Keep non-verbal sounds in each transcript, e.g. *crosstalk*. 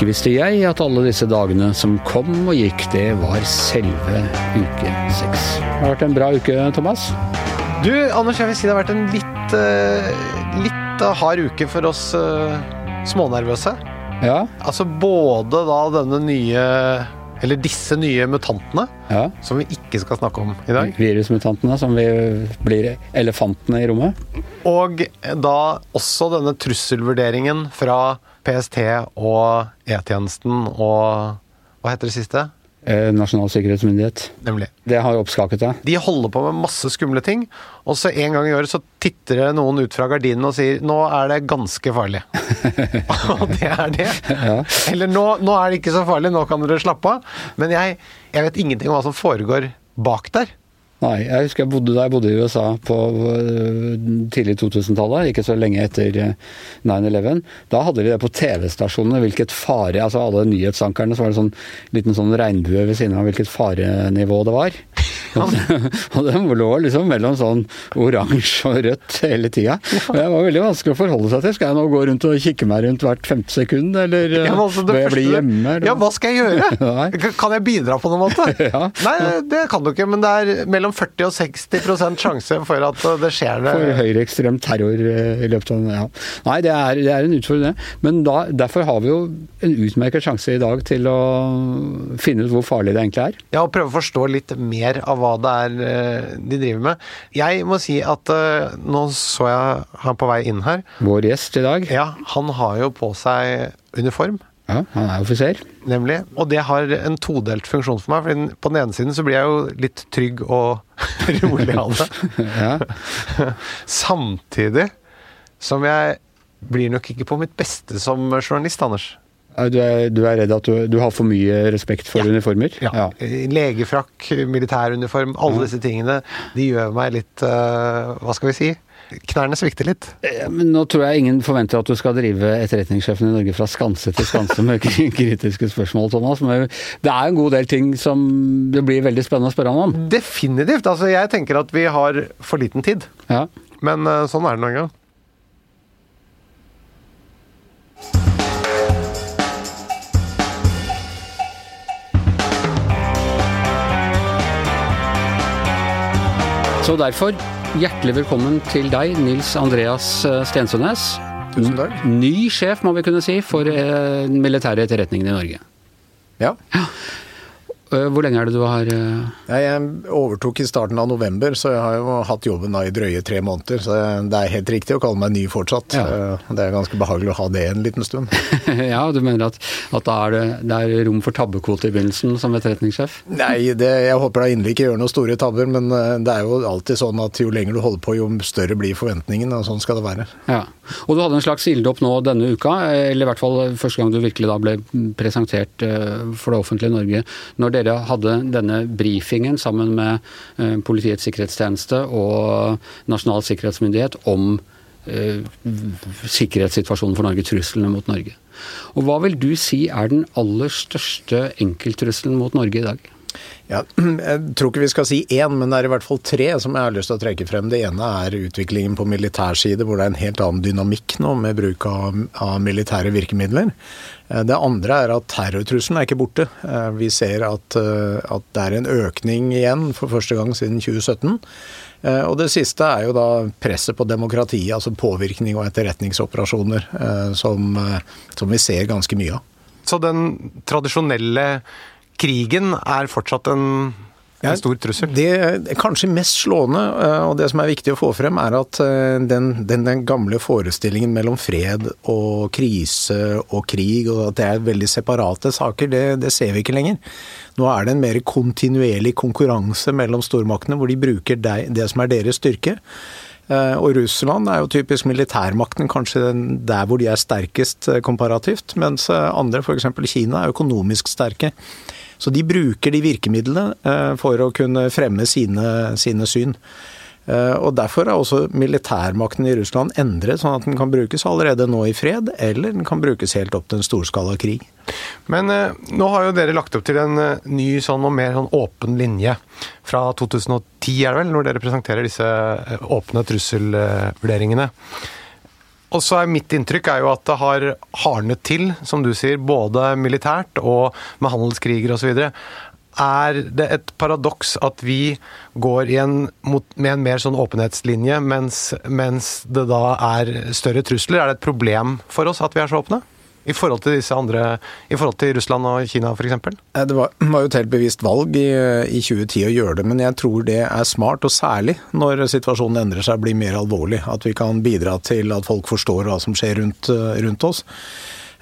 Ikke visste jeg at alle disse dagene som kom og gikk, det var selve uke seks. Det har vært en bra uke, Thomas. Du, Anders, jeg vil si det har vært en litt, eh, litt hard uke for oss eh, smånervøse. Ja, Altså både da denne nye Eller disse nye mutantene, ja. som vi ikke skal snakke om i dag. Virusmutantene som vi blir elefantene i rommet. Og da også denne trusselvurderingen fra PST og E-tjenesten og Hva heter det siste? Eh, Nasjonal sikkerhetsmyndighet. Nemlig. Det har oppskaket deg. De holder på med masse skumle ting, og så en gang i året så titter det noen ut fra gardinen og sier 'nå er det ganske farlig'. *laughs* og det er det. Ja. Eller nå, 'nå er det ikke så farlig, nå kan dere slappe av'. Men jeg, jeg vet ingenting om hva som foregår bak der. Nei, jeg husker jeg bodde da jeg bodde i USA på øh, tidlig 2000-tallet, ikke så lenge etter øh, 9-11. Da hadde de det på TV-stasjonene, hvilket fare Altså alle nyhetsankerne, så var det sånn liten sånn regnbue ved siden av hvilket farenivå det var. Og, og den lå liksom mellom sånn oransje og rødt hele tida. Og det var veldig vanskelig å forholde seg til. Skal jeg nå gå rundt og kikke meg rundt hvert femte sekund, eller Ja, altså, bør jeg bli hjemme? Eller? Ja, hva skal jeg gjøre? *laughs* Kan- jeg bidra på noen måte? *laughs* Ja. Nei, det kan du ikke, men det er mellom 40 og 60% sjanse for at det skjer det. for høyreekstrem terror eh, i løpet av ja. Nei, det er, det er en utfordring, det. Men da, derfor har vi jo en utmerket sjanse i dag til å finne ut hvor farlig det egentlig er. Ja, og prøve å forstå litt mer av hva det er eh, de driver med. Jeg må si at eh, nå så jeg han på vei inn her. Vår gjest i dag, Ja, han har jo på seg uniform. ja, han er offiser. Nemlig. Og det har en todelt funksjon for meg. For på den ene siden så blir jeg jo litt trygg og *laughs* rolig av det. Ja. Samtidig som jeg blir nok ikke på mitt beste som journalist, Anders. Du er, du er redd at du, du har for mye respekt for uniformer? Ja, Legefrakk, militæruniform, alle disse tingene, de gjør meg litt uh, Hva skal vi si? Knærne svikter litt. Eh, Men nå tror jeg ingen forventer at du skal drive etterretningssjefen i Norge fra skanse til skanse med *laughs* kritiske spørsmål, Thomas. Men det er en god del ting som det blir veldig spennende å spørre ham om. Definitivt. Altså, jeg tenker at vi har for liten tid. Ja. Men eh, sånn er det nå engang. Så derfor, hjertelig velkommen til deg, Nils Andreas eh, Stensønes. Tusen takk. Ny sjef, må vi kunne si, for eh, den militære etterretningen i Norge. Ja. Eh, Hvor lenge er det du har eh, Jeg overtok i starten av november, så jeg har jo hatt jobben da i drøye tre måneder. Så det er helt riktig å kalle meg ny fortsatt. Ja. Eh, Det er ganske behagelig å ha det en liten stund. *laughs* Ja, du mener at, at da er det, det er rom for tabbekvote i begynnelsen som etterretningssjef? Nei, det, jeg håper da inderlig ikke gjør noen store tabber, men eh, det er jo alltid sånn at jo lenger du holder på, jo større blir forventningen, og sånn skal det være. Ja. Og du hadde en slags ilddåp nå denne uka, eller i hvert fall første gang du virkelig da ble presentert eh, for det offentlige Norge, når dere hadde denne brifingen sammen med eh, Politiets sikkerhetstjeneste og Nasjonal sikkerhetsmyndighet om eh, sikkerhetssituasjonen for Norge, truslene mot Norge. Og hva vil du si er den aller største enkelttrusselen mot Norge i dag? Ja, *clears throat* jeg tror ikke vi skal si én, men det er i hvert fall tre som jeg har lyst til å trekke frem. Det ene er utviklingen på militær side, hvor det er en helt annen dynamikk nå med bruk av, av militære virkemidler. Eh, Det andre er at terrortrusselen er ikke borte. Eh, Vi ser at, eh, at det er en økning igjen for første gang siden 2017. Eh, Og det siste er jo da presset på demokratiet, altså påvirkning og etterretningsoperasjoner, som, som vi ser ganske mye av. Så den tradisjonelle krigen er fortsatt en, en stor trussel? Det er kanskje mest slående, eh, og det som er viktig å få frem, er at eh, den, den, den gamle forestillingen mellom fred og krise og krig, og at det er veldig separate saker, det, det ser vi ikke lenger. Nå er det en mer kontinuerlig konkurranse mellom stormaktene, hvor de bruker det, det som er deres styrke. Eh, Og Russland er jo typisk militærmakten, kanskje der hvor de er sterkest komparativt, mens andre, f.eks. Kina, er økonomisk sterke. Så de bruker de virkemidlene eh, for å kunne fremme sine, sine syn. Eh, Og Derfor er også militærmakten i Russland endret, sånn at den kan brukes allerede nå i fred, eller den kan brukes helt opp til en storskala krig. Men eh, nå har jo dere lagt opp til en eh, ny sånn og mer sånn åpen linje fra 2010, er det vel, når dere presenterer disse eh, åpne trusselvurderingene. Og så er mitt inntrykk er jo at det har hardnet til, som du sier, både militært og med handelskriger osv. Er det et paradoks at vi går en, med en mer sånn åpenhetslinje, mens, mens det da er større trusler? Er det et problem for oss at vi er så åpne? I forhold til disse andre, i forhold til Russland og Kina f.eks.? Eh, det var, var, jo et helt bevisst valg i, i, 2010 å gjøre det, men jeg tror det er smart, og særlig når situasjonen endrer seg og blir mer alvorlig. At vi kan bidra til at folk forstår hva som skjer rundt, rundt oss.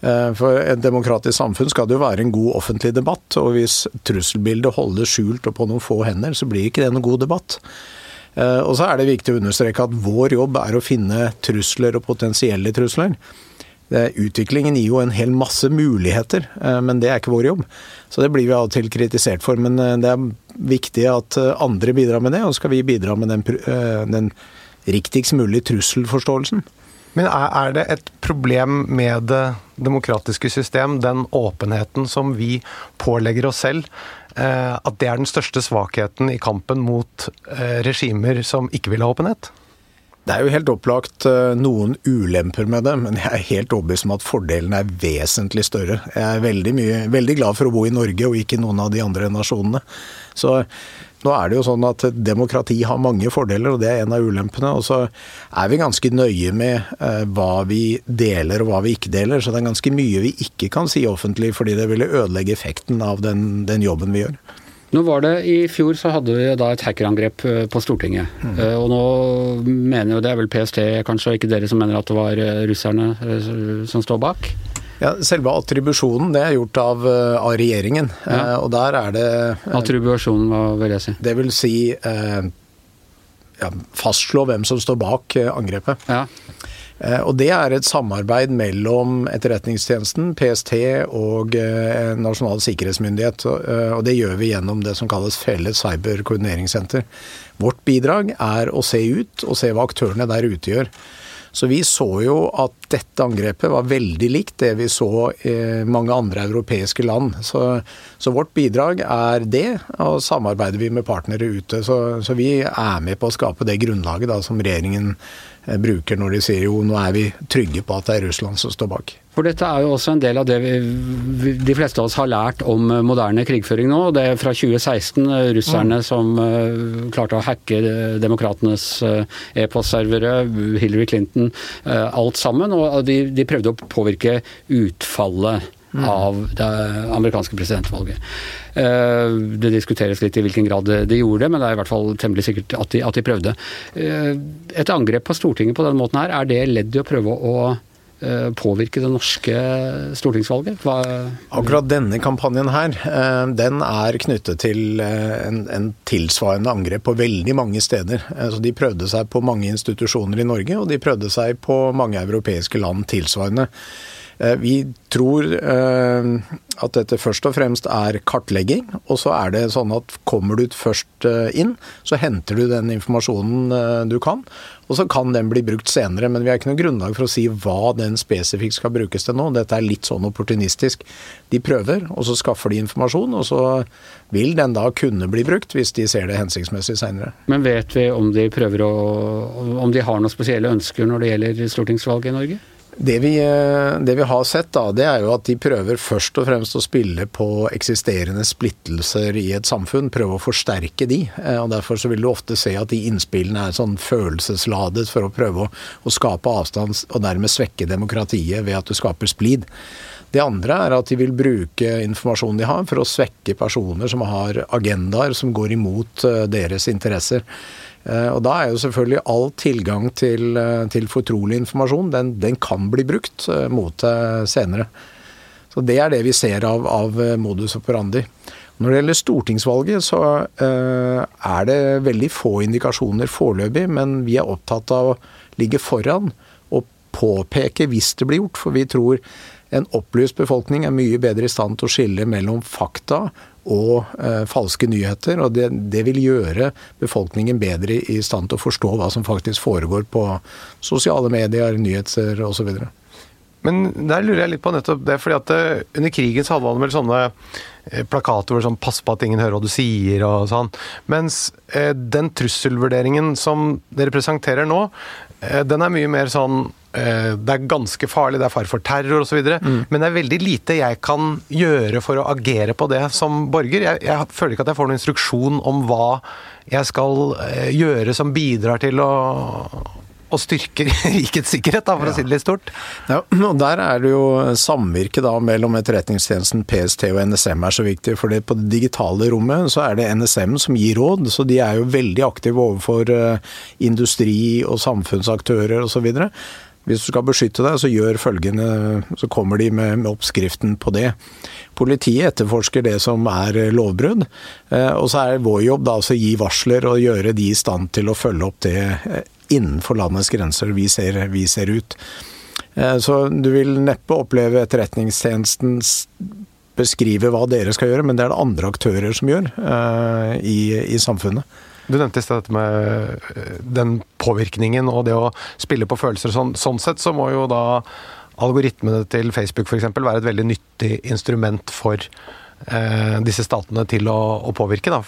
Eh, for et demokratisk samfunn skal det jo være en god offentlig debatt, og hvis trusselbildet holdes skjult og på noen få hender, så blir ikke det noen god debatt. Eh, og så er det viktig å understreke at vår jobb er å finne trusler og potensielle trusler. Utviklingen gir jo en hel masse muligheter, eh, men det er ikke vår jobb. Så det blir vi av og til kritisert for. Men eh, det er viktig at eh, andre bidrar med det, og skal vi bidra med den, den riktigst mulige trusselforståelsen. Men er det et problem med det demokratiske system, den åpenheten som vi pålegger oss selv, at det er den største svakheten i kampen mot regimer som ikke vil ha åpenhet? Det er jo helt opplagt eh, noen ulemper med det, men jeg er helt overbevist om at fordelene er vesentlig større. Jeg er veldig, mye, veldig glad for å bo i Norge og ikke noen av de andre nasjonene. Så nå er det jo sånn at demokrati har mange fordeler, og det er en av ulempene. Og så er vi ganske nøye med eh, hva vi deler og hva vi ikke deler. Så det er ganske mye vi ikke kan si offentlig, fordi det ville ødelegge effekten av den, den jobben vi gjør. Nå var det, I fjor så hadde vi da et hackerangrep eh, på Stortinget. Mm. Uh, og nå mener jo det er vel PST kanskje, og ikke dere som mener at det var eh, russerne som står bak? Ja, Selve attribusjonen det er gjort av, av regjeringen. Ja. Og der er det Attribusjonen, hva vil jeg si? Det vil si ja, fastslå hvem som står bak angrepet. Ja. Eh, og Det er et samarbeid mellom Etterretningstjenesten, PST og eh, Nasjonal sikkerhetsmyndighet. Eh, og Det gjør vi gjennom det som kalles Felles cyberkoordineringssenter. Vårt bidrag er å se ut og se hva aktørene der ute gjør. Så vi så jo at dette angrepet var veldig likt det vi så i mange andre europeiske land. Så, så vårt bidrag er det, og samarbeider vi med partnere ute. Så, så vi er med på å skape det grunnlaget da, som regjeringen bruker når de sier jo nå er vi trygge på at det er Russland som står bak. For dette er jo også en del av det vi, de fleste av oss har lært om eh, moderne krigføring nå. Det er fra 2016 eh, russerne mm. som klarte å hacke demokratenes e-postservere, Hillary Clinton, alt sammen. Og de, de prøvde å påvirke utfallet. Av det amerikanske presidentvalget. Eh, det diskuteres litt i hvilken grad de gjorde det, men det er i hvert fall temmelig sikkert at de, at de prøvde. Eh, et angrep på Stortinget på den måten her, er det ledd i å prøve å eh, påvirke det norske stortingsvalget? Hva Akkurat denne kampanjen her, den er knyttet til en, en, tilsvarende angrep på veldig mange steder. Så de prøvde seg på mange institusjoner i Norge, og de prøvde seg på mange europeiske land tilsvarende. Eh, vi tror eh, at dette først og fremst er kartlegging. Og så er det sånn at kommer du først eh, inn, så henter du den informasjonen du kan. Og så kan den bli brukt senere, men vi har ikke noe grunnlag for å si hva den spesifikt skal brukes til nå. Dette er litt sånn opportunistisk. De prøver, og så skaffer de informasjon, og så vil den da kunne bli brukt hvis de ser det hensiktsmessig seinere. Men vet vi om de prøver å Om de har noen spesielle ønsker når det gjelder stortingsvalget i Norge? Det vi, eh, det vi, har sett, da, det er jo at de prøver først og fremst å spille på eksisterende splittelser i et samfunn. Prøve å forsterke de. Eh, og Derfor så vil du ofte se at de innspillene er sånn følelsesladet for å prøve å, å skape avstand og dermed svekke demokratiet ved at du skaper splid. Det andre er at de vil bruke informasjonen de har for å svekke personer som har agendaer som går imot eh, deres interesser. Eh, og Da er jo selvfølgelig all tilgang til, eh, til fortrolig informasjon, den, den, kan bli brukt eh, mot deg senere. Så Det er det vi ser av, av modus operandi. Når det gjelder stortingsvalget, så er det veldig få indikasjoner foreløpig, men vi er opptatt av å ligge foran og påpeke hvis det blir gjort. For vi tror en opplyst befolkning er mye bedre i stand til å skille mellom fakta og eh, falske nyheter. og det, det, vil gjøre befolkningen bedre i stand til å forstå hva som faktisk foregår på sosiale medier, nyheter osv. Men der lurer jeg litt på nettopp det, fordi at eh, under krigen så hadde man vel sånne eh, plakater hvor det sånn 'pass på at ingen hører hva du sier' og sånn. Mens eh, den trusselvurderingen som dere presenterer nå, den er mye mer sånn det er ganske farlig, det er fare for terror osv. Mm. Men det er veldig lite jeg kan gjøre for å agere på det som borger. Jeg, jeg føler ikke at jeg får noen instruksjon om hva jeg skal gjøre som bidrar til å og styrker *laughs* rikets sikkerhet, da, for ja. å si det litt stort. Ja, og Der er det jo samvirket da mellom Etterretningstjenesten, PST og NSM er så viktig. For på det digitale rommet så er det NSM som gir råd, så de er jo veldig aktive overfor uh, industri og samfunnsaktører osv. Hvis du skal beskytte deg, så gjør følgende, så kommer de med, med oppskriften på det. Politiet etterforsker det som er lovbrudd, eh, og så er vår jobb da å gi varsler og gjøre de i stand til å følge opp det eh, innenfor landets grenser vi ser, vi ser ut. Eh, så du vil neppe oppleve Etterretningstjenesten beskrive hva dere skal gjøre, men det er det andre aktører som gjør uh, i, i, samfunnet. Du nevnte i sted dette med eh, den påvirkningen og det å spille på følelser. Sånn, sånn sett så må jo da algoritmene til Facebook f.eks. være et veldig nyttig instrument for eh, disse statene til å, å påvirke. Da.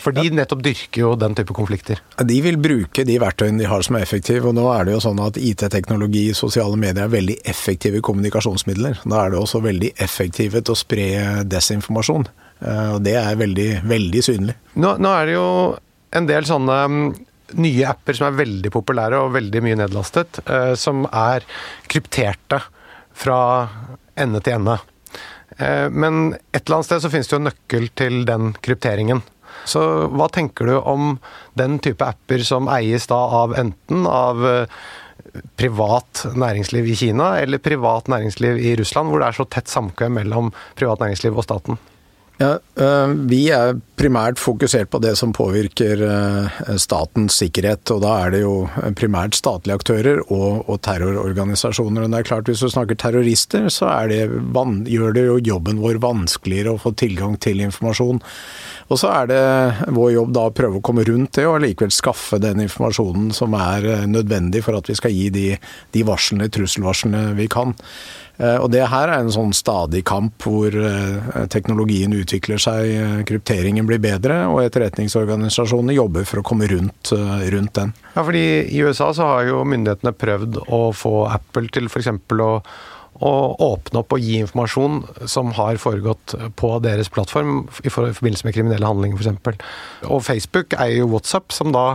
For de nettopp dyrker jo den type konflikter. De vil bruke de verktøyene de har som er effektive. og Nå er det jo sånn at IT-teknologi, sosiale medier er veldig effektive kommunikasjonsmidler. Da er det også veldig effektive til å spre desinformasjon. Eh, og det er veldig, veldig synlig. Nå, nå er det jo en del sånne mm, nye apper som er veldig populære og veldig mye nedlastet, eh, som er krypterte fra ende til ende. Eh, men et eller annet sted så finnes det jo en nøkkel til den krypteringen. Så hva tenker du om den type apper som eies da av enten av eh, privat næringsliv i Kina eller privat næringsliv i Russland, hvor det er så tett samkvem mellom privat næringsliv og staten? Ja, eh, Vi er primært fokusert på det som påvirker eh, statens sikkerhet. og Da er det jo primært statlige aktører og, og terrororganisasjoner. Og det er klart Hvis du snakker terrorister, så det, gjør det jo jobben vår vanskeligere å få tilgang til informasjon. Og så er det vår jobb da å prøve å komme rundt det, og likevel skaffe den informasjonen som er eh, nødvendig for at vi skal gi de, de varslene, trusselvarslene vi kan. Eh, og det her er en sånn stadig kamp hvor eh, teknologien utvikler seg, eh, krypteringen blir bedre, og etterretningsorganisasjonene jobber for å komme rundt, rundt den. Ja, fordi I USA så har jo myndighetene prøvd å få Apple til f.eks. å å åpne opp og gi informasjon som har foregått på deres plattform i forbindelse med kriminelle handlinger, f.eks. Og Facebook eier jo WhatsApp, som da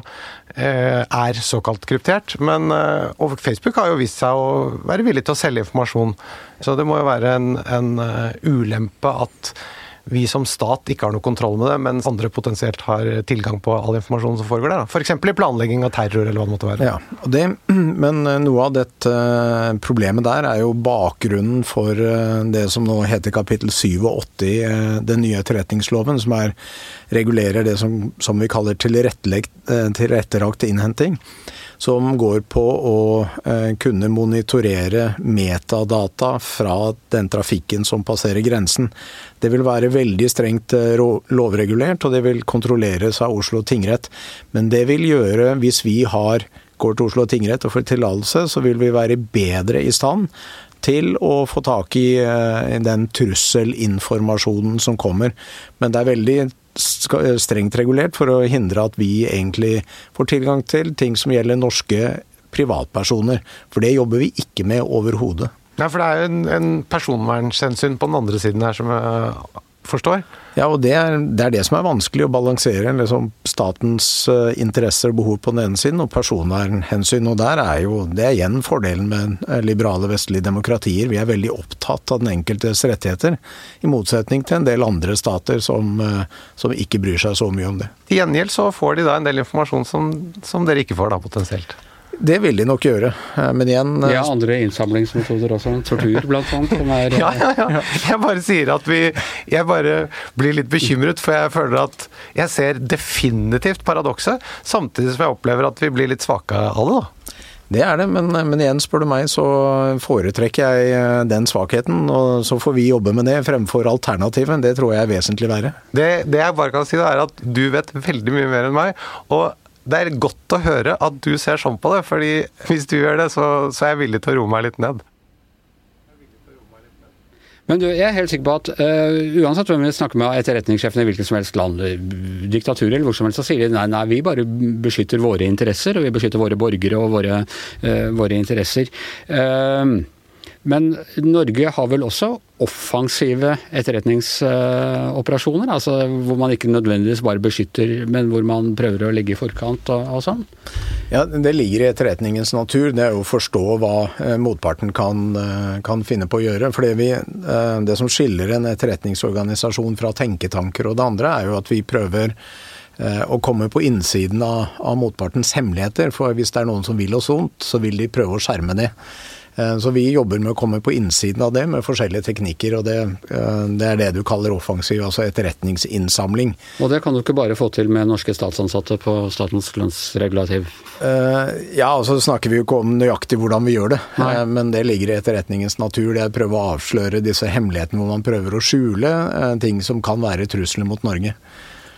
eh, er såkalt kryptert. Men eh, og Facebook har jo vist seg å være villig til å selge informasjon. Så det må jo være en, en uh, ulempe at vi som stat ikke har noe kontroll med det, mens andre potensielt har tilgang på all informasjon som foregår der. F.eks. I planlegging av terror, eller hva det måtte være. Ja, det, *clears throat* Men eh, noe av dette eh, problemet der er jo bakgrunnen for eh, det som nå heter kapittel 87 i den nye etterretningsloven, som er, regulerer det som, som vi kaller tilrettelagt innhenting som går på å eh, kunne monitorere metadata fra den trafikken som passerer grensen. Det vil være veldig strengt eh, lovregulert, og det vil kontrolleres av Oslo tingrett. Men det vil gjøre, hvis vi har, går til Oslo tingrett og får tillatelse, så vil vi være bedre i stand til å få tak i eh, den trusselinformasjonen som kommer. Men det er veldig strengt regulert for å hindre at vi egentlig får tilgang til ting som gjelder norske privatpersoner. For det jobber vi ikke med overhodet. Ja, for det er jo en, en personvernhensyn på den andre siden her som jeg forstår. Ja, og det er, det er, det som er vanskelig, å balansere liksom, statens uh, interesser og behov på den ene siden, og personvernhensyn. Og der er jo, det er igjen fordelen med uh, liberale vestlige demokratier. Vi er veldig opptatt av den enkeltes rettigheter, i motsetning til en del andre stater som, uh, som ikke bryr seg så mye om det. Til gjengjeld så får de da en del informasjon som, som dere ikke får da, potensielt? Det vil de nok gjøre, eh, men igjen Vi har andre innsamlingsmetoder også. Tortur, blant annet. Som er, *laughs* ja, ja, ja. Jeg bare sier at vi Jeg bare blir litt bekymret, for jeg føler at jeg ser definitivt paradokset, samtidig som jeg opplever at vi blir litt svake av det, da. Det er det, men, men, igjen, spør du meg, så foretrekker jeg eh, den svakheten. Og så får vi jobbe med det fremfor alternativet. Det tror jeg er vesentlig verre. Det, det jeg bare kan si, da, er at du vet veldig mye mer enn meg. Og det er godt å høre at du ser sånn på det, fordi hvis du gjør det, så, så er jeg villig til å roe meg litt ned. Men du, jeg er helt sikker på at uh, uansett hvem vi snakker med etterretningssjefene i hvilket som helst land, diktatur eller hvor som helst, så sier de nei, nei, vi bare beskytter våre interesser, og vi beskytter våre borgere og våre, uh, våre interesser. Uh, men Norge har vel også offensive etterretningsoperasjoner? altså Hvor man ikke nødvendigvis bare beskytter, men hvor man prøver å ligge i forkant og, og sånn? Ja, Det ligger i etterretningens natur. Det er jo å forstå hva eh, motparten kan, eh, kan, finne på å gjøre. For eh, det som skiller en etterretningsorganisasjon fra tenketanker og det andre, er jo at vi prøver å komme på innsiden av, av motpartens hemmeligheter. For hvis det er noen som vil oss vondt, så vil de prøve å skjerme det. Eh, så vi jobber med å komme på innsiden av det med forskjellige teknikker, og det, eh, det, er det du kaller offensiv, altså etterretningsinnsamling. Og det kan du ikke bare få til med norske statsansatte på Statens lønnsregulativ? ja, ja, altså snakker vi jo ikke om nøyaktig hvordan vi gjør det, Nei. men det ligger i etterretningens natur. Det er å prøve å avsløre disse hemmelighetene hvor man prøver å skjule ting som kan være trusler mot Norge.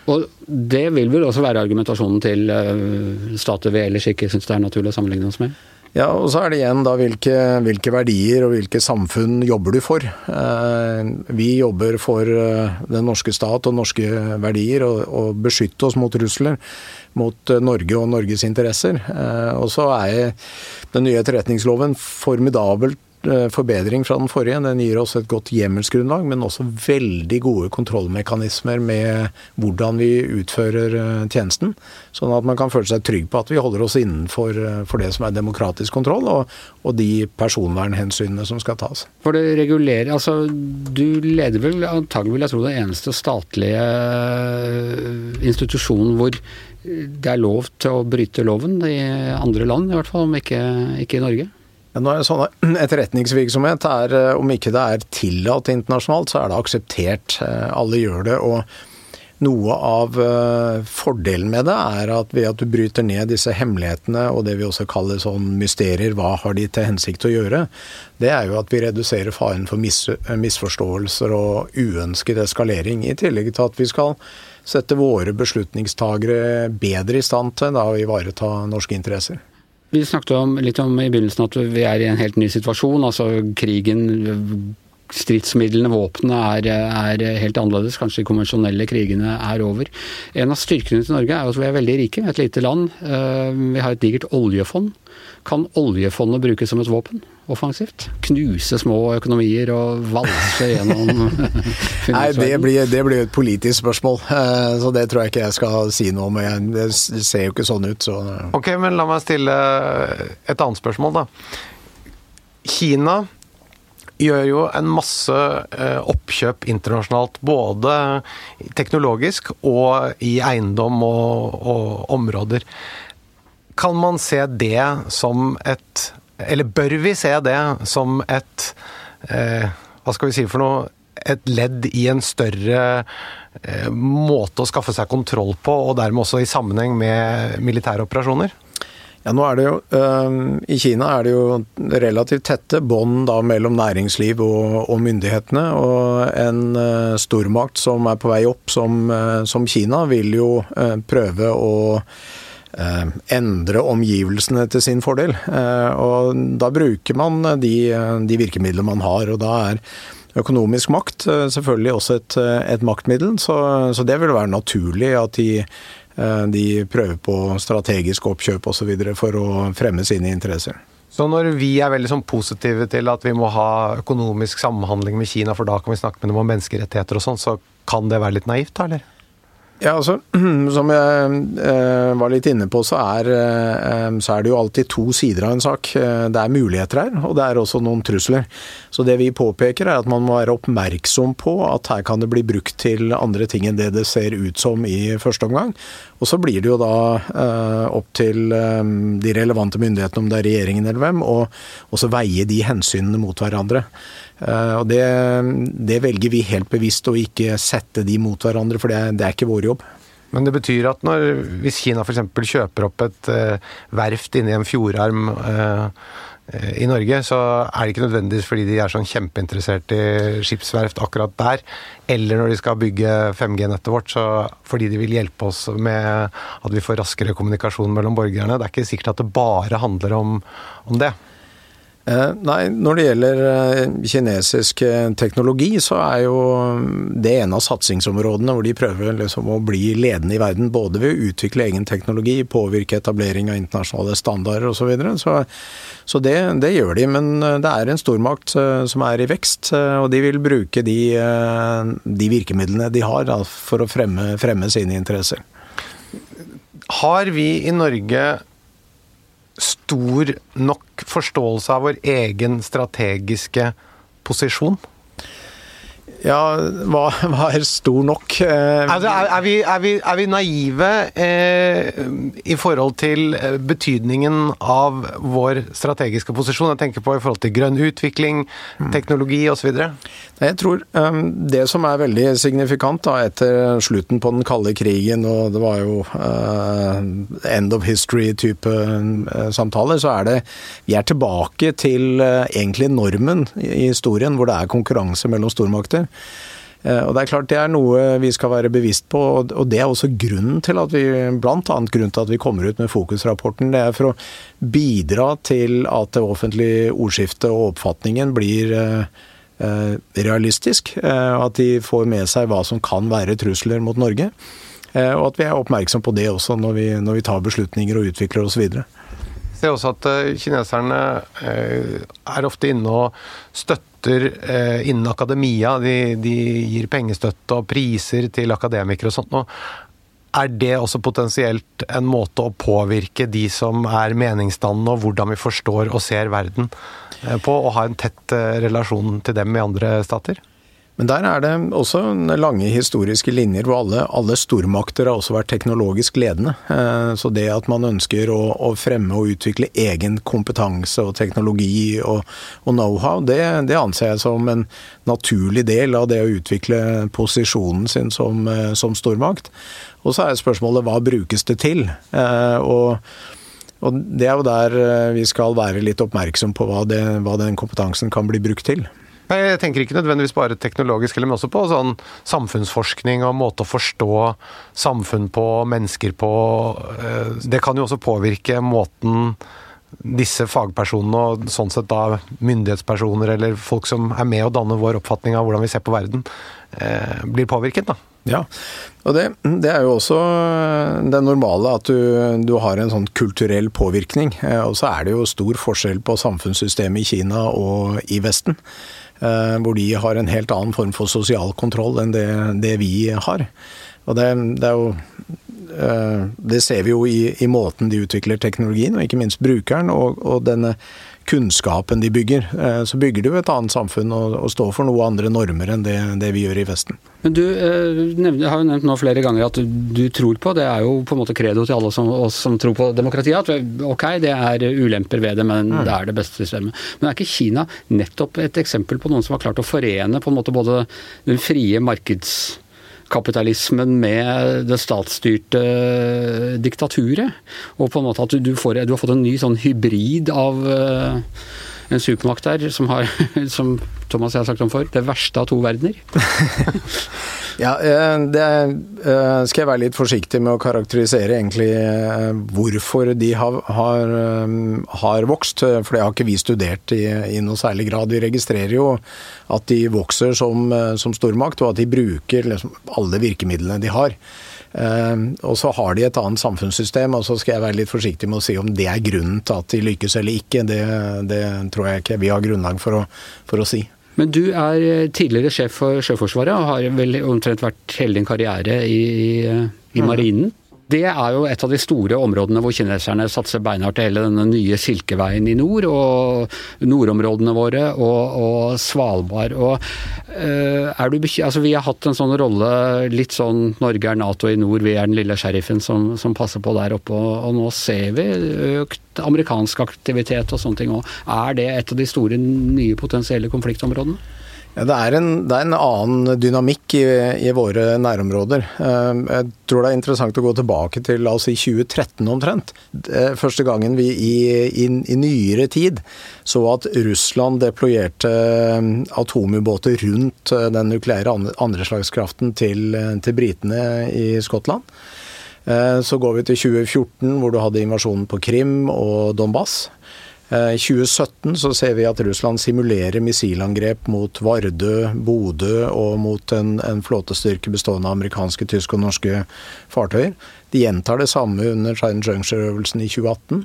Og Det vil vel også være argumentasjonen til stater vi ellers ikke syns det er naturlig å sammenligne oss med? Ja, og så er det igjen da hvilke, hvilke, verdier og hvilke samfunn jobber du for. Eh, vi jobber for eh, den norske stat og norske verdier og, og beskytte oss mot trusler mot eh, Norge og Norges interesser. Og så er den nye etterretningsloven formidabelt forbedring fra den forrige. Den gir oss et godt hjemmelsgrunnlag, men også veldig gode kontrollmekanismer med hvordan vi utfører eh, tjenesten. Sånn at man kan føle seg trygg på at vi holder oss innenfor eh, for det som er demokratisk kontroll, og, og de personvernhensynene som skal tas. For det regulerer Altså, du leder vel antagelig, vil jeg tro, den eneste statlige institusjonen hvor det er lov til å bryte loven i andre land, i hvert fall, om ikke, ikke i Norge? Nå er sånn *clears throat* Etterretningsvirksomhet er, eh, om ikke det er tillatt internasjonalt, så er det akseptert. Eh, alle gjør det. og noe av eh, fordelen med det er at ved at du bryter ned disse hemmelighetene og det vi også kaller sånn mysterier, hva har de til hensikt å gjøre, det er jo at vi reduserer faren for mis misforståelser og uønsket eskalering. I tillegg til at vi skal sette våre beslutningstagere bedre i stand til da, å ivareta norske interesser. Vi snakket om, litt om i begynnelsen at vi er i en helt ny situasjon. altså Krigen, stridsmidlene, våpnene er, er, helt annerledes. Kanskje de konvensjonelle krigene er over. En av styrkene til Norge er at vi er veldig rike. Et lite land. Eh, vi har et digert oljefond. Kan oljefondet brukes som et våpen? Offensivt? Knuse små økonomier og valse gjennom *laughs* Nei, det blir, det blir, et politisk spørsmål. Eh, så det tror jeg ikke jeg skal si noe om. Det ser jo ikke sånn ut, så Ok, men la meg stille et annet spørsmål, da. Kina gjør jo en masse eh, oppkjøp internasjonalt, både teknologisk og i eiendom og, og områder. Kan man se det som et Eller bør vi se det som et eh, Hva skal vi si for noe? Et ledd i en større eh, måte å skaffe seg kontroll på, og dermed også i sammenheng med militære operasjoner? Ja, nå er det jo, øh, I Kina er det jo relativt tette bånd mellom næringsliv og, og, myndighetene. Og en øh, stormakt som er på vei opp, som, øh, som Kina, vil jo prøve å endre omgivelsene til sin fordel. Eh, og da bruker man de, de virkemidlene man har, og da er økonomisk makt eh, selvfølgelig også et, et maktmiddel. Så, så, det vil være naturlig at de, de prøver på strategisk oppkjøp osv. for å fremme sine interesser. Så når vi er veldig sånn positive til at vi må ha økonomisk samhandling med Kina, for da kan vi snakke med dem om menneskerettigheter og sånn, så kan det være litt naivt, da, eller? Ja, altså, *clears throat* Som jeg eh, var litt inne på, så er, eh, så er, det jo alltid to sider av en sak. Eh, det er muligheter her, og det er også noen trusler. Så det vi påpeker er at man må være oppmerksom på at her kan det bli brukt til andre ting enn det det ser ut som i første omgang. Og så blir det jo da eh, opp til eh, de relevante myndighetene, om det er regjeringen eller hvem, å også veie de hensynene mot hverandre. Eh, og det, det, velger vi helt bevisst å ikke sette de mot hverandre, for det, det er ikke vår jobb. Men det betyr at når, hvis Kina f.eks. kjøper opp et eh, verft inni en fjordarm eh, i Norge, så er det ikke nødvendigvis fordi de er sånn kjempeinteressert i skipsverft akkurat der, eller når de skal bygge 5G-nettet vårt, så fordi de vil hjelpe oss med at vi får raskere kommunikasjon mellom borgerne. Det er ikke sikkert at det bare handler om, om det. Eh, nei, når det gjelder eh, kinesisk eh, teknologi, så er jo det en av satsingsområdene hvor de prøver liksom å bli ledende i verden. Både ved å utvikle egen teknologi, påvirke etablering av internasjonale standarder osv. Så, videre. så Så det, det, gjør de. Men det er en stormakt som er i vekst, og de vil bruke de, de virkemidlene de har for å fremme, fremme sine interesser. Har vi i Norge stor nok forståelse av vår egen strategiske posisjon? Ja, hva, *laughs* hva, er stor nok? Eh, altså, er, er, vi, er, vi, er, vi, naive eh, i forhold til eh, betydningen av vår strategiske posisjon? Jeg tenker på i forhold til grønn utvikling, mm. teknologi osv. Jeg tror um, det som er veldig signifikant da, etter slutten på den kalde krigen, og det var jo uh, end of history-type uh, samtaler, så er det Vi er tilbake til uh, egentlig normen i historien, hvor det er konkurranse mellom stormakter. Eh, og Det er klart det er noe vi skal være bevisst på, og det er også grunnen til at vi blant annet grunnen til at vi kommer ut med Fokusrapporten. Det er for å bidra til at det offentlige ordskiftet og oppfatningen blir eh, eh, realistisk. At de får med seg hva som kan være trusler mot Norge. Og at vi er oppmerksom på det også når vi, når vi tar beslutninger og utvikler oss videre ser også at kineserne er ofte inne og støtter eh, innen akademia. De, de, gir pengestøtte og priser til akademikere og sånt. Og er det også potensielt en måte å påvirke de som er meningsdannende, og hvordan vi forstår og ser verden eh, på, å ha en tett eh, relasjon til dem i andre stater? Men der er det også lange historiske linjer hvor alle, alle, stormakter har også vært teknologisk ledende. Eh, så det at man ønsker å, å fremme og utvikle egen kompetanse og teknologi og, og know-how, det, det, anser jeg som en naturlig del av det å utvikle posisjonen sin som, eh, som stormakt. Og så er spørsmålet hva brukes det til? Eh, og og Det er jo der vi skal være litt oppmerksom på hva, det, hva den kompetansen kan bli brukt til. Jeg tenker ikke nødvendigvis bare teknologisk, men også på sånn samfunnsforskning og måte å forstå samfunn på, mennesker på. Eh, det kan jo også påvirke måten disse fagpersonene, og sånn sett da myndighetspersoner eller folk som er med å danne vår oppfatning av hvordan vi ser på verden, eh, blir påvirket. da. Ja, og det, det, er jo også det normale at du, du, har en sånn kulturell påvirkning. Eh, og så er det jo stor forskjell på samfunnssystemet i Kina og i Vesten. Eh, hvor de har en helt annen form for sosial kontroll enn det, det vi har. Og det, det, er jo eh, Det ser vi jo i, i, måten de utvikler teknologien, og ikke minst brukeren, og, og denne kunnskapen de bygger. Så bygger du et annet samfunn og, og står for noe andre normer enn det vi gjør i Vesten. Men du nevner, har jo nevnt nå flere ganger at du, tror på, det er jo på en måte credo til alle som, oss som tror på demokratiet, at ok, det er ulemper ved det, men mm. det er det beste systemet. Men er ikke Kina nettopp et eksempel på noen som har klart å forene på en måte både den frie markedskapitalismen med det statsstyrte diktaturet. Og på en måte at du, får, du har fått en ny sånn hybrid av uh, en supermakt der som har, *laughs* som Thomas jeg har sagt om for, det verste av to verdener. *laughs* Ja, eh, det eh, skal jeg være litt forsiktig med å karakterisere egentlig eh, hvorfor de har, har, har vokst. For det har ikke vi studert i, i, noe særlig grad. Vi registrerer jo at de vokser som, som stormakt, og at de bruker liksom alle virkemidlene de har. Og så har de et annet samfunnssystem, og så skal jeg være litt forsiktig med å si om det er grunnen til at de lykkes eller ikke. Det, det tror jeg ikke vi har grunnlag for å, for å si. Men du er eh, tidligere sjef for Sjøforsvaret og har vel omtrent vært hele din karriere i, i mm. marinen. Det er jo et av de store områdene hvor kineserne satser beinhardt i hele denne nye Silkeveien i nord, og nordområdene våre og, og Svalbard. Og, uh, er du altså, vi har hatt en sånn rolle, litt sånn Norge er Nato i nord, vi er den lille sheriffen som, som passer på der oppe. Og, og, nå ser vi økt amerikansk aktivitet og sånne ting òg. Er det et av de store nye potensielle konfliktområdene? Ja, det, er en, det, er en, annen dynamikk i, i, våre nærområder. Eh, jeg tror det er interessant å gå tilbake til la oss si 2013 omtrent. Første gangen vi i, i, i nyere tid så at Russland deployerte eh, atomubåter rundt eh, den nukleære andreslagskraften til, til britene i Skottland. Så går vi til 2014, hvor du hadde invasjonen på Krim og Donbass. I 2017 så ser vi at Russland simulerer missilangrep mot Vardø, Bodø og mot en, en flåtestyrke bestående av amerikanske, tyske og norske fartøyer. De gjentar det samme under Trident Juncture-øvelsen i 2018.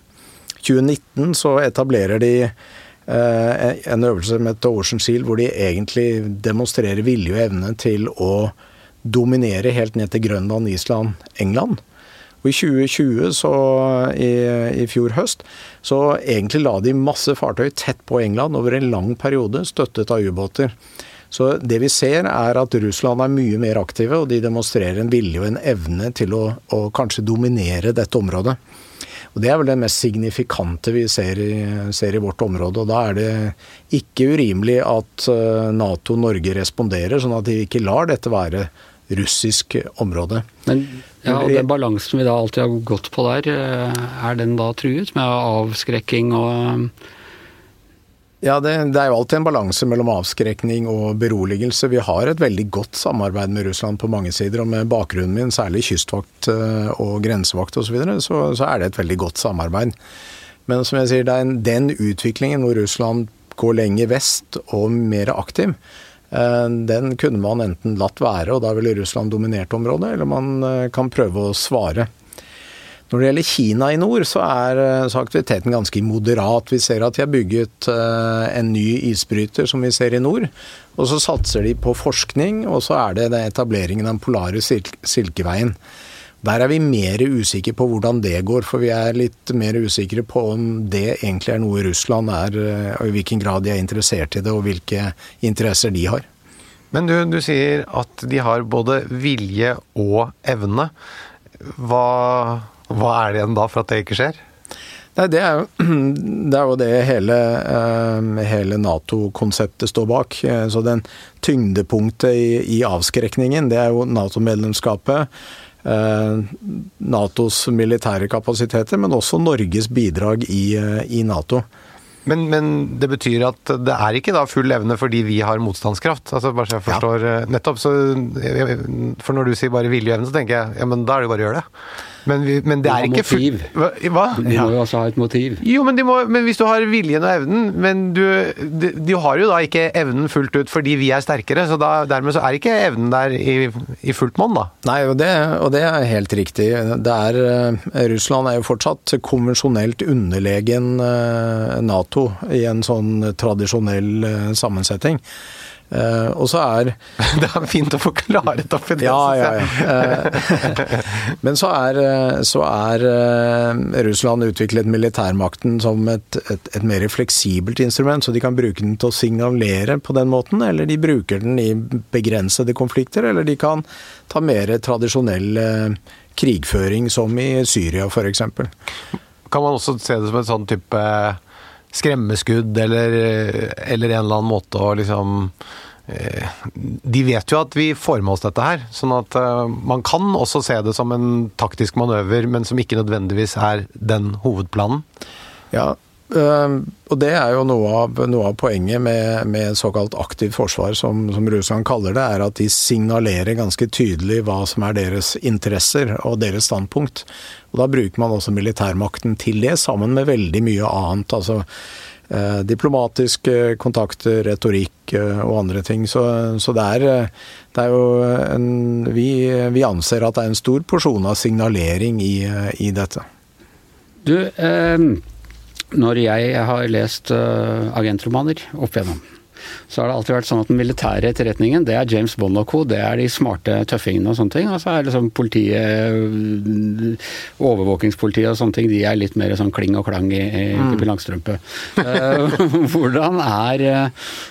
2019 så etablerer de eh, en øvelse med et Ocean Shield, hvor de egentlig demonstrerer vilje og evne til å dominere helt ned til Grønland, Island, England. Og i 2020, så i, i, fjor høst, så egentlig la de masse fartøy tett på England over en lang periode, støttet av ubåter. Så det vi ser er at Russland er mye mer aktive, og de demonstrerer en vilje og en evne til å, å kanskje dominere dette området. Og Det er vel det mest signifikante vi ser i, ser i, vårt område. og Da er det ikke urimelig at eh, Nato og Norge responderer, sånn at de ikke lar dette være russisk område. Men ja, og Den balansen vi da alltid har gått på der, eh, er den da truet med avskrekking og ja, det, det, er jo alltid en balanse mellom avskrekning og beroligelse. Vi har et veldig godt samarbeid med Russland på mange sider, og med bakgrunnen min, særlig kystvakt eh, og grensevakt osv., så, videre, så så er det et veldig godt samarbeid. Men som jeg sier, det er den utviklingen hvor Russland går lenger vest og mer aktiv, Eh, den kunne man enten latt være, og da ville Russland dominert området, eller man eh, kan prøve å svare. Når det gjelder Kina i nord, så er eh, så aktiviteten ganske moderat. Vi ser at de har bygget en ny isbryter, som vi ser i nord. Og så satser de på forskning, og så er det etableringen av den polare silkeveien. Der er vi mer usikre på hvordan det går, for vi er litt mer usikre på om det egentlig er noe Russland er, og i hvilken grad de er interessert i det, og hvilke interesser de har. Men du, du sier at de har både vilje og evne. Hva, hva er det igjen da for at det ikke skjer? Nei, det er, jo, *clears throat* det er jo det hele, eh, hele Nato-konseptet står bak. Så den tyngdepunktet i, i avskrekningen, det er jo Nato-medlemskapet. Eh, Natos militære kapasiteter, men også Norges bidrag i, eh, i Nato. Men, men, det betyr at det er ikke da full evne fordi vi har motstandskraft? Altså bare så jeg forstår ja. Eh, nettopp, så, For når du sier bare vilje og evne, så tenker jeg ja, men da er det jo bare å gjøre det. Men, vi, men det er ikke motiv. Hva? Hva? De må jo også ha et motiv. Jo, men, må, men hvis du har viljen og evnen Men du, de, de, har jo da ikke evnen fullt ut fordi vi er sterkere, så da, dermed så er ikke evnen der i, i fullt monn, da. Nei, og det, og det, er helt riktig. Det er, eh, Russland er jo fortsatt konvensjonelt underlegen eh, Nato i en sånn tradisjonell eh, sammensetning. Uh, og så er *laughs* Det er fint å få klarhet opp i det. Ja, ja, ja. Uh, *laughs* men så er, eh, så er uh, Russland utviklet militærmakten som et, et, et, mer fleksibelt instrument, så de kan bruke den til å signalere på den måten, eller de bruker den i begrensede konflikter, eller de kan ta mer tradisjonell krigføring, som i Syria f.eks. Kan man også se det som en sånn type skremmeskudd eller, eller en eller annen måte å liksom eh, de vet jo at vi får med oss dette her, sånn at uh, man kan også se det som en taktisk manøver, men som ikke nødvendigvis er den hovedplanen. Ja, og det er jo noe av, noe av poenget med, med, såkalt aktivt forsvar, som, som, Russland kaller det, er at de signalerer ganske tydelig hva som er deres interesser og deres standpunkt. Og Da bruker man også militærmakten til det, sammen med veldig mye annet. altså eh, Diplomatiske kontakter, retorikk eh, og andre ting. Så, så det, er, eh, det, er, jo en vi, vi, anser at det er en stor porsjon av signalering i, eh, i dette. Du, eh, når jeg har lest eh, agentromaner opp igjennom så har det alltid vært sånn at den militære etterretningen, det er James Bond og co. Det er de smarte tøffingene og sånne ting. Og så er liksom politiet, overvåkingspolitiet og sånne ting, de er litt mer sånn kling og klang i, i mm. Langstrømpe. Eh, *laughs* hvordan, er,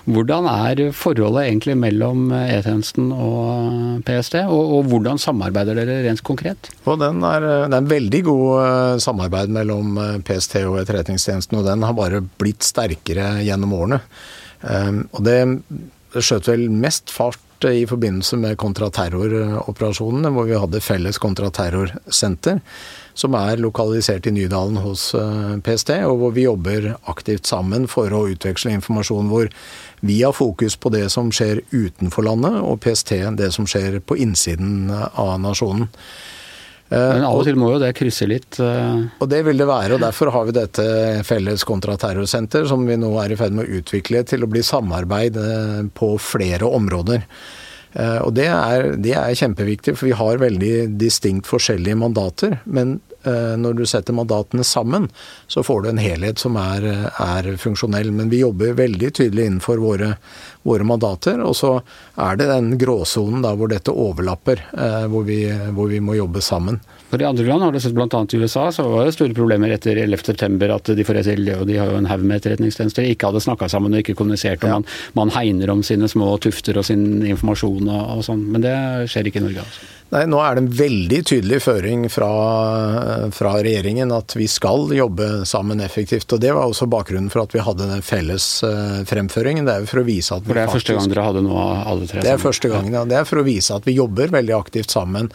hvordan er forholdet egentlig mellom E-tjenesten og PST, og, og, hvordan samarbeider dere rent konkret? Og den er, det er en veldig god eh, samarbeid mellom eh, PST og Etterretningstjenesten, og den har bare blitt sterkere gjennom årene. Ehm, og det skjøt vel mest fart i forbindelse med kontraterroroperasjonene, hvor vi hadde felles kontraterrorsenter, som er lokalisert i Nydalen hos eh, PST, og hvor vi jobber aktivt sammen for å utveksle informasjon hvor vi har fokus på det som skjer utenfor landet, og PST det som skjer på innsiden av nasjonen. Men av og til må jo det krysse litt. eh, Og det vil det være, og derfor har vi dette felles kontraterrorsenter som vi nå er i ferd med å utvikle til å bli samarbeid eh, på flere områder. Eh, Og det er, det er kjempeviktig, for vi har veldig distinkt forskjellige mandater. Men eh, når du setter mandatene sammen, så får du en helhet som er, er funksjonell. Men vi jobber veldig tydelig innenfor våre, våre mandater. Og så er det den gråsonen da hvor dette overlapper, eh, hvor vi, hvor vi må jobbe sammen. For I andre land har du sett bl.a. i USA så var det store problemer etter 11.9. at de for og de har jo en haug med etterretningstjenester, ikke hadde snakka sammen og ikke kommunisert. og man, man hegner om sine små tufter og sin informasjon og, og sånn. Men det skjer ikke i Norge. altså. Nei, nå er det en veldig tydelig føring fra, fra regjeringen at vi skal jobbe sammen effektivt. og Det var også bakgrunnen for at vi hadde den felles eh, fremføringen. Det er jo for å vise at vi For det er første gang dere hadde noe av alle tre Det er sammen. første gangen, ja. Det er for å vise at vi jobber veldig aktivt sammen.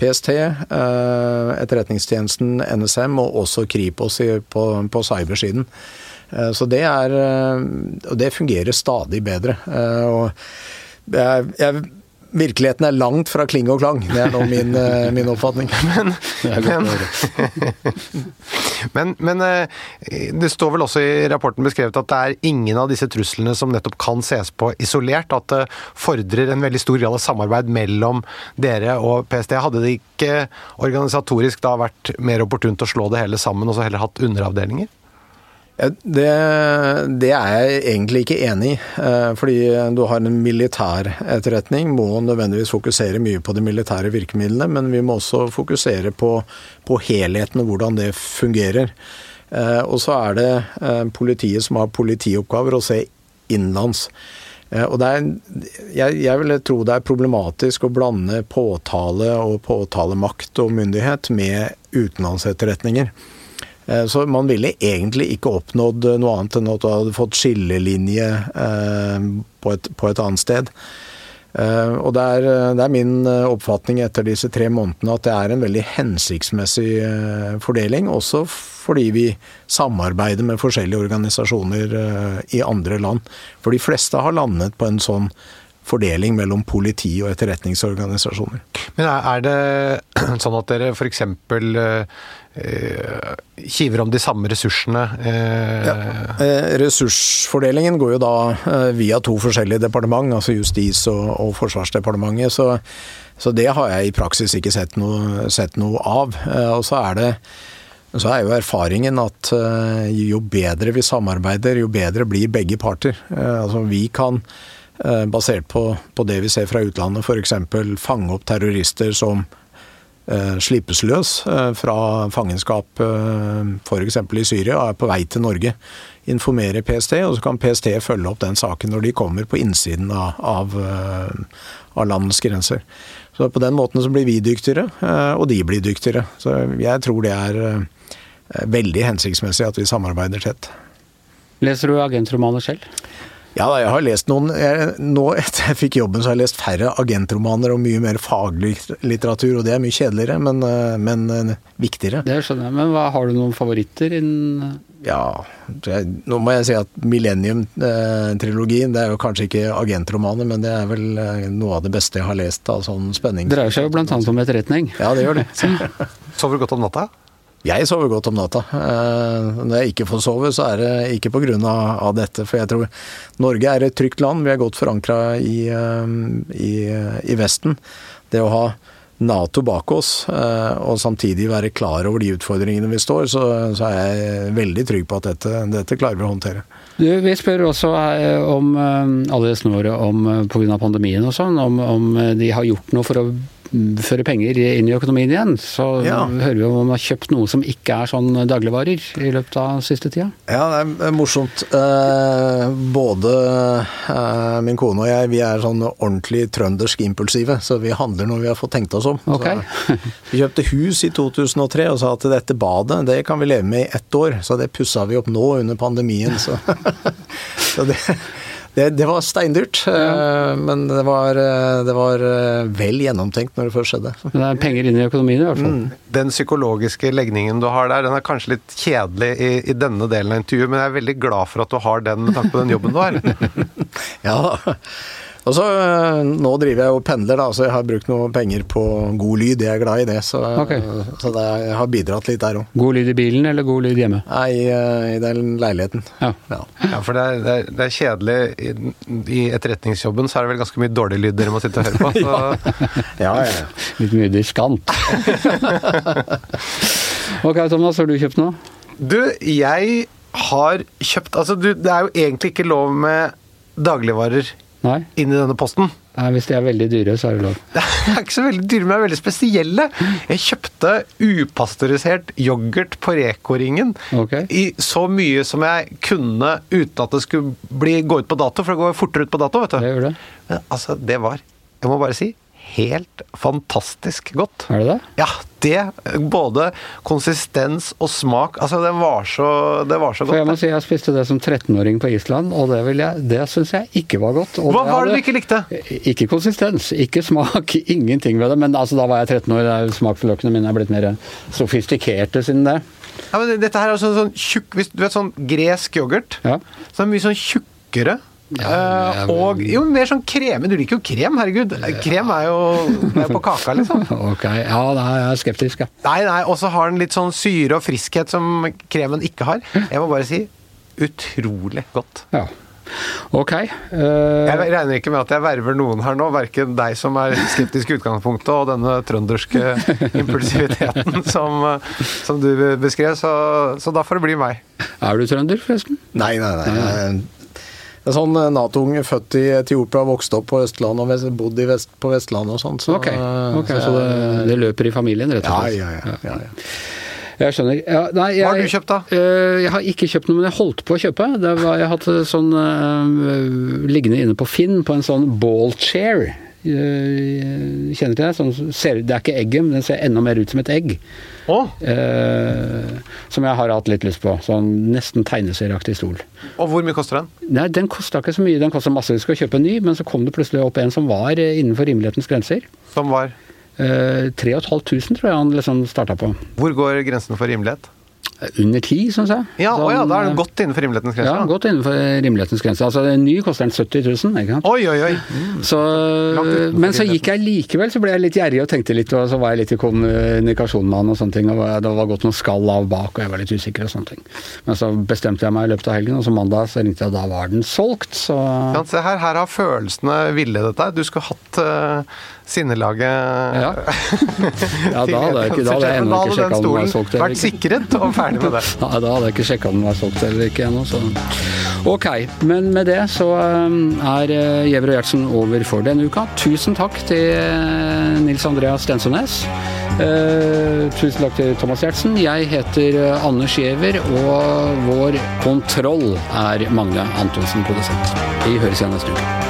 PST, eh, Etterretningstjenesten, NSM og også Kripos på, på cybersiden. Eh, Så det er Og det fungerer stadig bedre. Og jeg, jeg, virkeligheten er langt fra kling og klang. Det er nå min, *laughs* eh, min oppfatning. Men. *laughs* Men, men eh, det står vel også i rapporten beskrevet at det er ingen av disse truslene som nettopp kan ses på isolert. At det fordrer en veldig stor grad av samarbeid mellom dere og PST. Hadde det ikke organisatorisk da vært mer opportunt å slå det hele sammen og så heller hatt underavdelinger? Det, det er jeg egentlig ikke enig i. eh, Fordi du har en militær etterretning, må nødvendigvis fokusere mye på de militære virkemidlene, men vi må også fokusere på, på helheten og hvordan det fungerer. Eh, Og så er det eh, politiet som har politioppgaver, å se innenlands. Og er, jeg, jeg vil tro det er problematisk å blande påtale og påtalemakt og myndighet med utenlandsetterretninger. Eh, Så man ville egentlig ikke oppnådd noe annet enn at du hadde fått skillelinje eh, på et, på et annet sted. Eh, Og det er, det er min eh, oppfatning etter disse tre månedene at det er en veldig hensiktsmessig eh, fordeling, også fordi vi samarbeider med forskjellige organisasjoner eh, i andre land. For de fleste har landet på en sånn fordeling mellom politi og etterretningsorganisasjoner. Men er det *clears throat* sånn at dere f.eks. Eh, kiver om de samme ressursene? Eh, Eh, Ressursfordelingen går jo da eh, via to forskjellige departement, altså Justis- og, og Forsvarsdepartementet. Så, så det har jeg i praksis ikke sett noe, sett noe av. Eh, Og så er det så er jo erfaringen at eh, jo bedre vi samarbeider, jo bedre blir begge parter. Eh, Altså vi kan, eh, basert på, på det vi ser fra utlandet, f.eks. fange opp terrorister som eh, slippes løs eh, fra fangenskap eh, f.eks. i Syria og er på vei til Norge. Informere PST, og så kan PST følge opp den saken når de kommer på innsiden av, av, eh, av landets grenser. Så på den måten så blir vi dyktigere, eh, og de blir dyktigere. Så jeg tror det er eh, veldig hensiktsmessig at vi samarbeider tett. Leser du agentromaner selv? Ja, jeg har lest noen jeg, Nå etter jeg fikk jobben, så har jeg lest færre agentromaner og mye mer faglig litteratur, og det er mye kjedeligere, men, eh, men eh, viktigere. Det skjønner jeg. Men hva, har du noen favoritter innen Ja, jeg, nå må jeg si at Millennium-trilogien, det er jo kanskje ikke agentromaner, men det er vel eh, noe av det beste jeg har lest av sånn spenning. Det dreier seg jo bl.a. om etterretning. Ja, det gjør det. *laughs* sover du godt om natta? Jeg sover godt om natta. Eh, Når jeg ikke får sove, så er det ikke pga. Dette. For jeg tror Norge er et trygt land. Vi er godt forankra i, eh, i, i Vesten. Det å ha Nato bak oss, eh, og samtidig være klar over de utfordringene vi står, så, så er jeg veldig trygg på at dette, dette klarer vi å håndtere. Du, vi spør også eh, om eh, alle gjestene våre eh, pga. pandemien og sånn, om, om eh, de har gjort noe for å føre penger inn i økonomien igjen. Så Ja. hører vi om man har kjøpt noe som ikke er sånn dagligvarer i løpet av siste tida. Ja, det er morsomt. Eh, både eh, min kone og jeg, vi er sånn ordentlig trøndersk impulsive, så vi handler når vi har fått tenkt oss om. Okay. Så, vi kjøpte hus i 2003 og sa at dette badet, det kan vi leve med i ett år. Så det pussa vi opp nå under pandemien. Så, *laughs* så det, det, det var steindyrt, ja. men det var, eh, det var eh, vel gjennomtenkt når det først skjedde. Men det er penger inn i økonomien i hvert fall. Den psykologiske legningen du har der, den er kanskje litt kjedelig i, i denne delen av intervjuet, men jeg er veldig glad for at du har den med tanke på den jobben du har. *laughs* Ja da. Og så øh, Nå driver jeg og pendler, da, så jeg har brukt noe penger på god lyd. Jeg er glad i det, så, okay. så det, jeg har bidratt litt der òg. God lyd i bilen eller god lyd hjemme? Nei, i, øh, i den leiligheten. Ja. Ja. Ja, for det er, det er, det er kjedelig. I, I etterretningsjobben så er det vel ganske mye dårlig lyd dere må sitte og høre på. *laughs* Så Ja, ja, ja. *laughs* Litt mye diskant. *laughs* ok, Thomas, har du kjøpt noe? Du, jeg har kjøpt Altså, du, det er jo egentlig ikke lov med dagligvarer Nei? inn i denne posten. Nei, Hvis de er veldig dyre, så er det lov. *laughs* Det er ikke så veldig dyre, men det er veldig spesielle. Jeg kjøpte upasteurisert yoghurt på Reko-ringen okay. i så mye som jeg kunne uten at det skulle bli, gå ut på dato, for det går fortere ut på dato, vet du. Det gjør det. Men altså, det var, jeg må bare si, helt fantastisk godt. Er det det? Ja, det Både konsistens og smak. Altså, det var så, det var så For jeg må godt. si jeg spiste det som 13-åring på Island, og det, jeg, det syns jeg ikke var godt. Hva var det hadde- du ikke likte? Ikke konsistens, ikke smak, *laughs* ingenting ved det. Men altså, da var jeg 13 år, smaksløkene mine er blitt mer sofistikerte siden det. Ja, men dette her er sånn, sånn tjukk Du vet sånn gresk yoghurt? Ja. Så det er mye sånn tjukkere. Ja, eh, men- og jo mer sånn krem. Du liker jo krem, herregud. Krem er jo, er på kaka, liksom. *laughs* Ok, ja, da er jeg skeptisk, ja. Nei, nei, og så har den litt sånn syre og friskhet som kremen ikke har. Jeg må bare si utrolig godt. ja. Ok. Uh... Jeg regner ikke med at jeg verver noen her nå, verken deg som er skeptisk i utgangspunktet, og denne trønderske *laughs* impulsiviteten som, eh, som du beskrev, så, så da får det bli meg. er du trønder, forresten? Nei, nei, nei. Jeg er sånn eh, Nato-unge, født i Etiopia, vokste opp på Østlandet og vest- bodd i vest, på Vestlandet og sånn. Så, Ok, okay. så så det, det løper i familien, rett og slett? ja, ja, ja, ja. Jeg skjønner. Ja, nei, jeg, Hva har du kjøpt, da? Eh, jeg har ikke kjøpt noe, men jeg holdt på å kjøpe. Det var, jeg hadde sånn eh, liggende inne på Finn på en sånn ball chair. Eh, kjenner til det? Sånn, ser, det er ikke egget, men den ser enda mer ut som et egg. Oh. Eh, som jeg har hatt litt lyst på. Sånn nesten tegneserieaktig stol. og hvor mye koster den? Nei, den kosta ikke så mye. Den kosta masse. Vi skal kjøpe en ny, men så kom det plutselig opp en som var eh, innenfor rimelighetens grenser. Som var Eh, 3500 tror jeg han liksom starta på. Hvor går grensen for rimelighet? Under ti, syns jeg. Ja, å ja, da er eh, den godt innenfor rimelighetens grense. Ja, godt innenfor rimelighetens grense. Altså, en ny koster den 70 000, ikke sant. Oi, oi, oi. Så, men så gikk jeg likevel, så ble jeg litt gjerrig og tenkte litt, og så var jeg litt i kommunikasjon med han og sånne ting. og Det var gått noen skall av bak, og jeg var litt usikker og sånne ting. Men så bestemte jeg meg i løpet av helgen, og så mandag så ringte jeg, og da var den solgt, så ja, se her, her har følelsene villedet deg. Du skulle hatt uh, sinnelaget Ja. *laughs* Ja, da hadde jeg ikke- da hadde jeg ennå ikke sjekket om den var solgt eller Vært ikke. sikret og ferdig med det. *laughs* Da hadde jeg ikke sjekka om den var solgt eller ikke ennå, så Ok, men med det så um, er eh, Gjever og Gjertsen over for denne uka. Tusen takk til eh, Nils Andreas Stensønes. Uh, tusen takk til Thomas Gjertsen. Jeg heter eh, Anders Giæver, og vår kontroll er Magne Antonsen, produsent. Vi høres igjen neste uke.